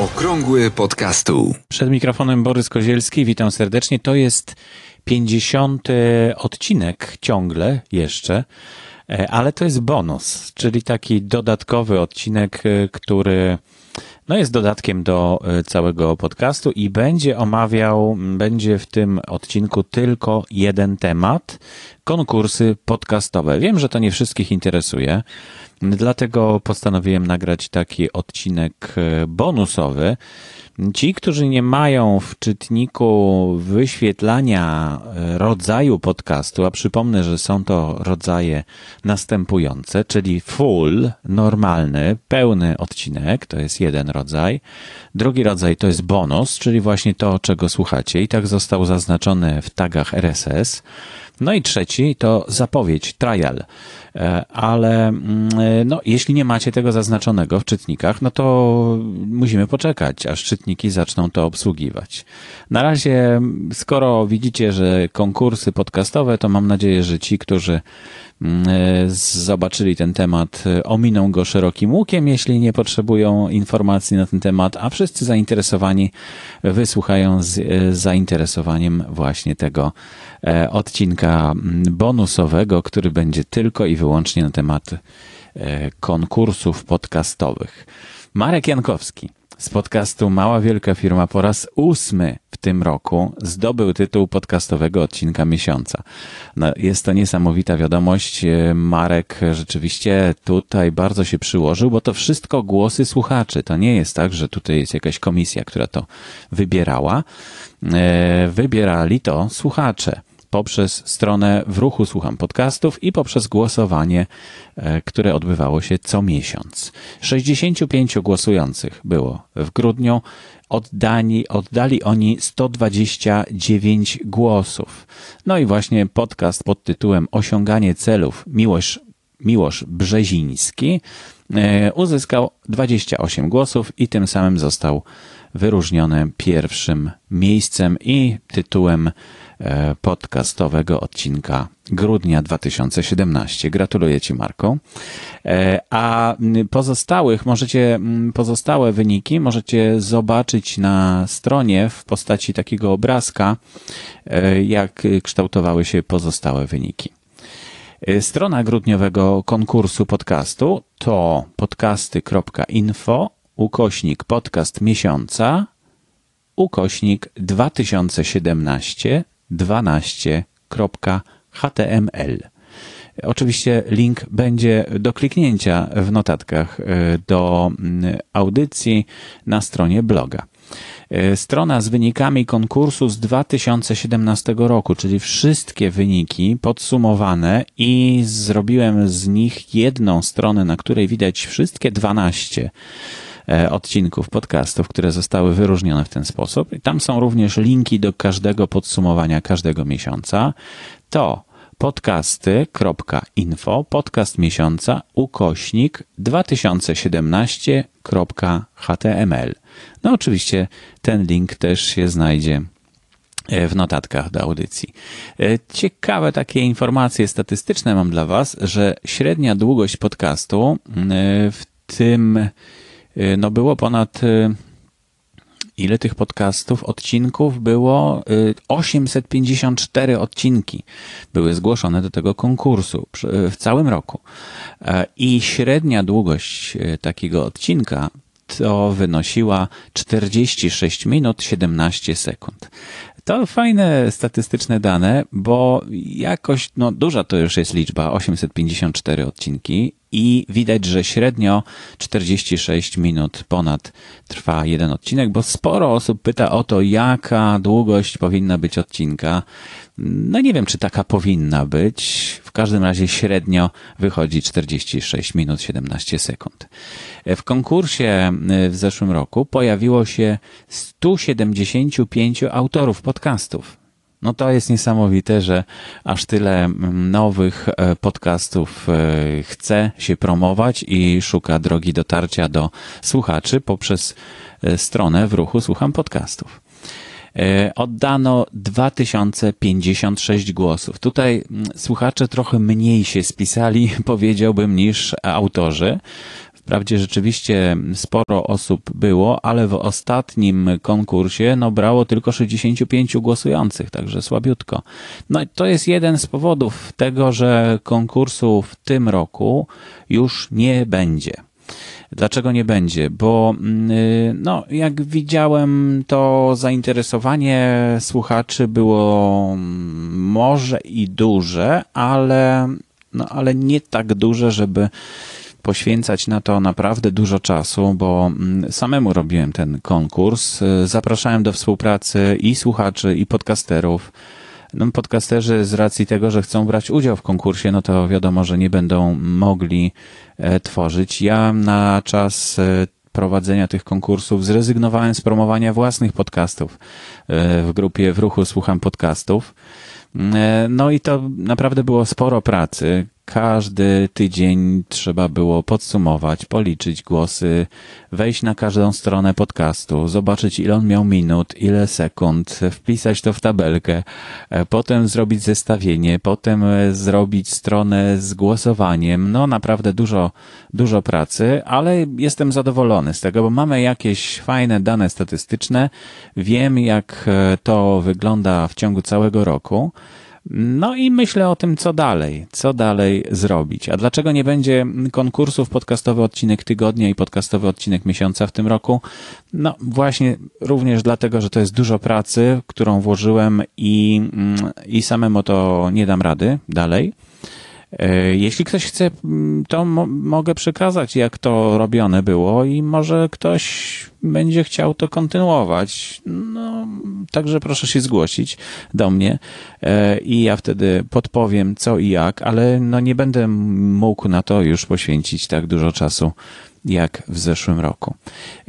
Okrągły podcastu. Przed mikrofonem Borys Kozielski, witam serdecznie. To jest 50 odcinek ciągle jeszcze, e, ale to jest bonus, czyli taki dodatkowy odcinek, e, który no jest dodatkiem do e, całego podcastu i będzie omawiał, będzie w tym odcinku tylko jeden temat konkursy podcastowe. Wiem, że to nie wszystkich interesuje, dlatego postanowiłem nagrać taki odcinek bonusowy. Ci, którzy nie mają w czytniku wyświetlania e, rodzaju podcastu, a przypomnę, że są to rodzaje następujące, czyli full, normalny, pełny odcinek, to jest jeden rodzaj. Drugi rodzaj to jest bonus, czyli właśnie to, czego słuchacie i tak został zaznaczony w tagach RSS. No i trzeci to zapowiedź, trial. E, ale mm, e, no, jeśli nie macie tego zaznaczonego w czytnikach, no to musimy poczekać, aż czytniki zaczną to obsługiwać. Na razie, skoro widzicie, że konkursy podcastowe, to mam nadzieję, że ci, którzy mm, e, zobaczyli ten temat, ominą go szerokim łukiem, jeśli nie potrzebują informacji na ten temat, a wszyscy zainteresowani wysłuchają z zainteresowaniem właśnie tego odcinka mm, bonusowego, który będzie tylko i wyłącznie na temat e, konkursów podcastowych. Marek Jankowski z podcastu Mała Wielka Firma po raz ósmy w tym roku zdobył tytuł podcastowego odcinka miesiąca. No, jest to niesamowita wiadomość. E, Marek rzeczywiście tutaj bardzo się przyłożył, bo to wszystko głosy słuchaczy. To nie jest tak, że tutaj jest jakaś komisja, która to wybierała. E, wybierali to słuchacze poprzez stronę w ruchu Słucham Podcastów i poprzez głosowanie, e, które odbywało się co miesiąc. 65 głosujących było w grudniu. Oddani, oddali oni 129 głosów. No i właśnie podcast pod tytułem Osiąganie celów Miłosz, Miłosz Brzeziński e, uzyskał 28 głosów i tym samym został wyróżniony pierwszym miejscem i tytułem podcastowego odcinka grudnia 2017. Gratuluję Ci, Marko. E, a pozostałych możecie, pozostałe wyniki możecie zobaczyć na stronie w postaci takiego obrazka, e, jak kształtowały się pozostałe wyniki. Strona grudniowego konkursu podcastu to podcasty.info ukośnik podcast miesiąca ukośnik 2017 12.html. Oczywiście link będzie do kliknięcia w notatkach e, do audycji na stronie bloga. E, strona z wynikami konkursu z 2017 roku, czyli wszystkie wyniki podsumowane i zrobiłem z nich jedną stronę, na której widać wszystkie 12 E, odcinków podcastów, które zostały wyróżnione w ten sposób. I tam są również linki do każdego podsumowania każdego miesiąca. To podcasty.info, podcast miesiąca, ukośnik 2017.html. No oczywiście ten link też się znajdzie e, w notatkach do audycji. E, ciekawe takie informacje statystyczne mam dla Was, że średnia długość podcastu w tym no było ponad y, ile tych podcastów, odcinków było 854 y, odcinki były zgłoszone do tego konkursu w całym roku. E, I średnia długość takiego odcinka to wynosiła 46 minut 17 sekund. To fajne statystyczne dane, bo jakoś, no duża to już jest liczba, 854 odcinki i widać, że średnio 46 minut ponad trwa jeden odcinek, bo sporo osób pyta o to, jaka długość powinna być odcinka. No nie wiem, czy taka powinna być. W każdym razie średnio wychodzi 46 minut 17 sekund. W konkursie w zeszłym roku pojawiło się 175 autorów podcastów. No to jest niesamowite, że aż tyle mm, nowych e, podcastów e, chce się promować i szuka drogi dotarcia do słuchaczy poprzez e, stronę w ruchu Słucham Podcastów. Oddano 2056 głosów. Tutaj mm, słuchacze trochę mniej się spisali, powiedziałbym, niż autorzy Wprawdzie rzeczywiście sporo osób było, ale w ostatnim konkursie no, brało tylko 65 głosujących, także słabiutko. No i to jest jeden z powodów tego, że konkursu w tym roku już nie będzie. Dlaczego nie będzie? Bo mm, no, jak widziałem, to zainteresowanie słuchaczy było mm, może i duże, ale, no, ale nie tak duże, żeby poświęcać na to naprawdę dużo czasu, bo mm, samemu robiłem ten konkurs. Zapraszałem do współpracy i słuchaczy, i podcasterów. No, podcasterzy z racji tego, że chcą brać udział w konkursie, no to wiadomo, że nie będą mogli e, tworzyć. Ja na czas e, prowadzenia tych konkursów zrezygnowałem z promowania własnych podcastów. E, w grupie w ruchu słucham podcastów. No i to naprawdę było sporo pracy każdy tydzień trzeba było podsumować, policzyć głosy, wejść na każdą stronę podcastu, zobaczyć ile on miał minut, ile sekund, wpisać to w tabelkę, e, potem zrobić zestawienie, potem e, zrobić stronę z głosowaniem. No naprawdę dużo, dużo pracy, ale jestem zadowolony z tego, bo mamy jakieś fajne dane statystyczne. Wiem jak e, to wygląda w ciągu całego roku. No i myślę o tym, co dalej, co dalej zrobić. A dlaczego nie będzie konkursów podcastowy odcinek tygodnia i podcastowy odcinek miesiąca w tym roku? No właśnie również dlatego, że to jest dużo pracy, którą włożyłem i, mm, i samemu to nie dam rady dalej. E, jeśli ktoś chce, mm, to mo mogę przekazać, jak to robione było i może ktoś będzie chciał to kontynuować. No, także proszę się zgłosić do mnie e, i ja wtedy podpowiem co i jak, ale no nie będę mógł na to już poświęcić tak dużo czasu jak w zeszłym roku.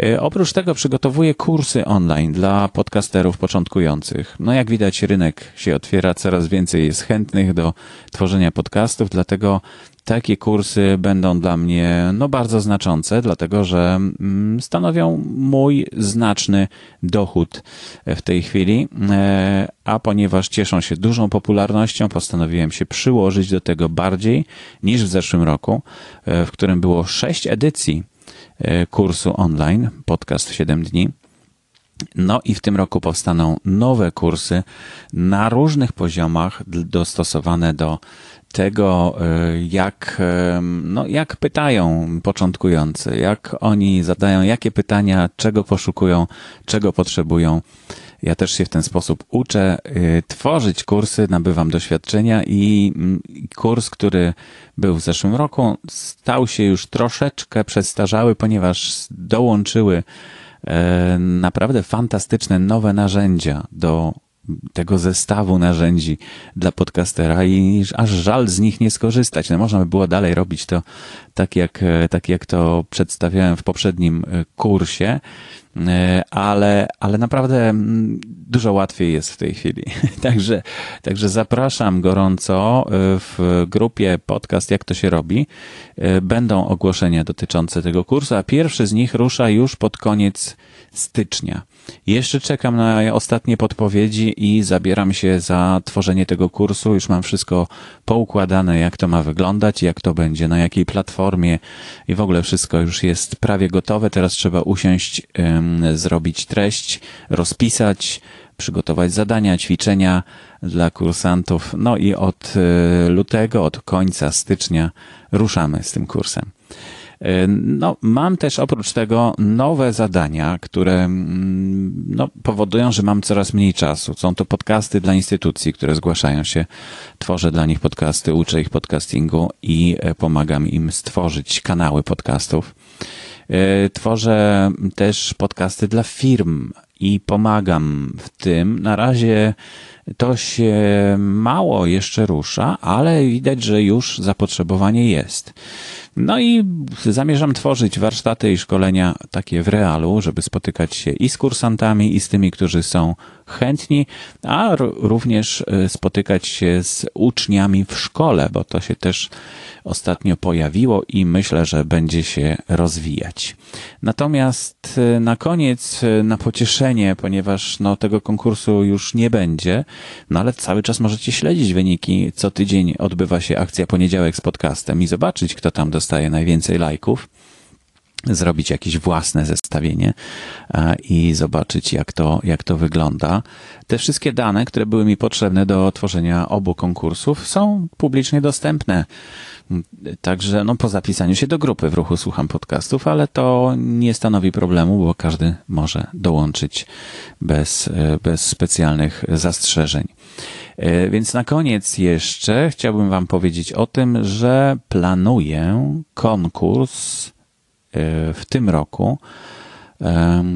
E, oprócz tego przygotowuję kursy online dla podcasterów początkujących. No jak widać rynek się otwiera, coraz więcej jest chętnych do tworzenia podcastów, dlatego takie kursy będą dla mnie no, bardzo znaczące, dlatego że mm, stanowią mój znaczny dochód w tej chwili, e, a ponieważ cieszą się dużą popularnością, postanowiłem się przyłożyć do tego bardziej niż w zeszłym roku, e, w którym było sześć edycji e, kursu online, podcast w 7 dni. No i w tym roku powstaną nowe kursy na różnych poziomach dostosowane do tego, e, jak, e, no, jak pytają początkujący, jak oni zadają, jakie pytania, czego poszukują, czego potrzebują. Ja też się w ten sposób uczę e, tworzyć kursy, nabywam doświadczenia i kurs, który był w zeszłym roku, stał się już troszeczkę przestarzały, ponieważ dołączyły naprawdę fantastyczne nowe narzędzia do tego zestawu narzędzi dla podcastera i aż żal z nich nie skorzystać. No można by było dalej robić to tak jak, tak jak to przedstawiałem w poprzednim e, kursie, e, ale, ale naprawdę mm, dużo łatwiej jest w tej chwili. Także, także zapraszam gorąco e, w grupie podcast Jak to się robi. Będą ogłoszenia dotyczące tego kursu, a pierwszy z nich rusza już pod koniec stycznia. Jeszcze czekam na ostatnie podpowiedzi i zabieram się za tworzenie tego kursu. Już mam wszystko poukładane, jak to ma wyglądać, jak to będzie, na jakiej platformie i w ogóle wszystko już jest prawie gotowe. Teraz trzeba usiąść, zrobić treść, rozpisać, przygotować zadania, ćwiczenia dla kursantów. No i od e, lutego, od końca stycznia ruszamy z tym kursem. E, no, mam też oprócz tego nowe zadania, które mm, no, powodują, że mam coraz mniej czasu. Są to podcasty dla instytucji, które zgłaszają się. Tworzę dla nich podcasty, uczę ich podcastingu i e, pomagam im stworzyć kanały podcastów. E, tworzę też podcasty dla firm i pomagam w tym. Na razie to się mało jeszcze rusza, ale widać, że już zapotrzebowanie jest. No i zamierzam tworzyć warsztaty i szkolenia takie w realu, żeby spotykać się i z kursantami, i z tymi, którzy są chętni, a również e, spotykać się z uczniami w szkole, bo to się też ostatnio pojawiło i myślę, że będzie się rozwijać. Natomiast e, na koniec, e, na pocieszenie, ponieważ no, tego konkursu już nie będzie, no ale cały czas możecie śledzić wyniki. Co tydzień odbywa się akcja poniedziałek z podcastem i zobaczyć, kto tam dostaje najwięcej lajków. Zrobić jakieś własne zestawienie e, i zobaczyć, jak to, jak to wygląda. Te wszystkie dane, które były mi potrzebne do tworzenia obu konkursów, są publicznie dostępne. Także no, po zapisaniu się do grupy w ruchu słucham podcastów, ale to nie stanowi problemu, bo każdy może dołączyć bez, e, bez specjalnych zastrzeżeń. E, więc na koniec jeszcze chciałbym Wam powiedzieć o tym, że planuję konkurs w tym roku,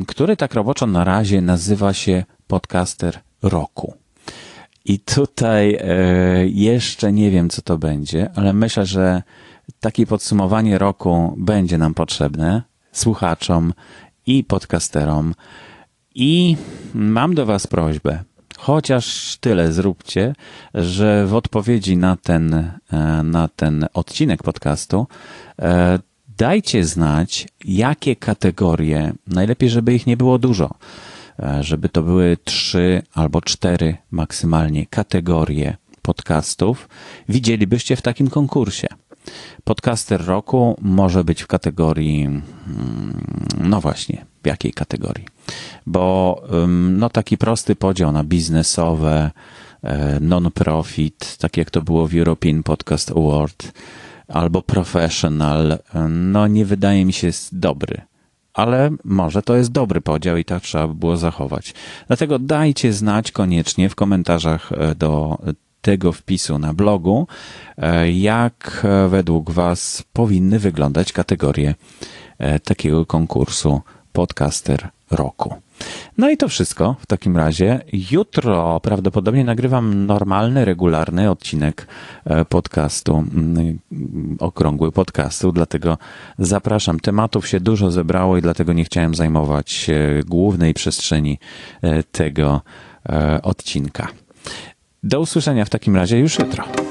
który tak roboczo na razie nazywa się Podcaster Roku. I tutaj e, jeszcze nie wiem, co to będzie, ale myślę, że takie podsumowanie roku będzie nam potrzebne słuchaczom i podcasterom. I mam do Was prośbę, chociaż tyle zróbcie, że w odpowiedzi na ten, e, na ten odcinek podcastu e, dajcie znać, jakie kategorie, najlepiej, żeby ich nie było dużo E, żeby to były trzy albo cztery maksymalnie kategorie podcastów, widzielibyście w takim konkursie. Podcaster roku może być w kategorii, mm, no właśnie, w jakiej kategorii? Bo no taki prosty podział na biznesowe, e, non-profit, tak jak to było w European Podcast Award, albo professional, no nie wydaje mi się dobry ale może to jest dobry podział i tak trzeba by było zachować. Dlatego dajcie znać koniecznie w komentarzach e, do tego wpisu na blogu, e, jak e, według Was powinny wyglądać kategorie takiego konkursu Podcaster Roku. No i to wszystko w takim razie. Jutro prawdopodobnie nagrywam normalny, regularny odcinek e, podcastu, mm, okrągły podcastu, dlatego zapraszam. Tematów się dużo zebrało i dlatego nie chciałem zajmować głównej przestrzeni e, tego e, odcinka. Do usłyszenia w takim razie już jutro.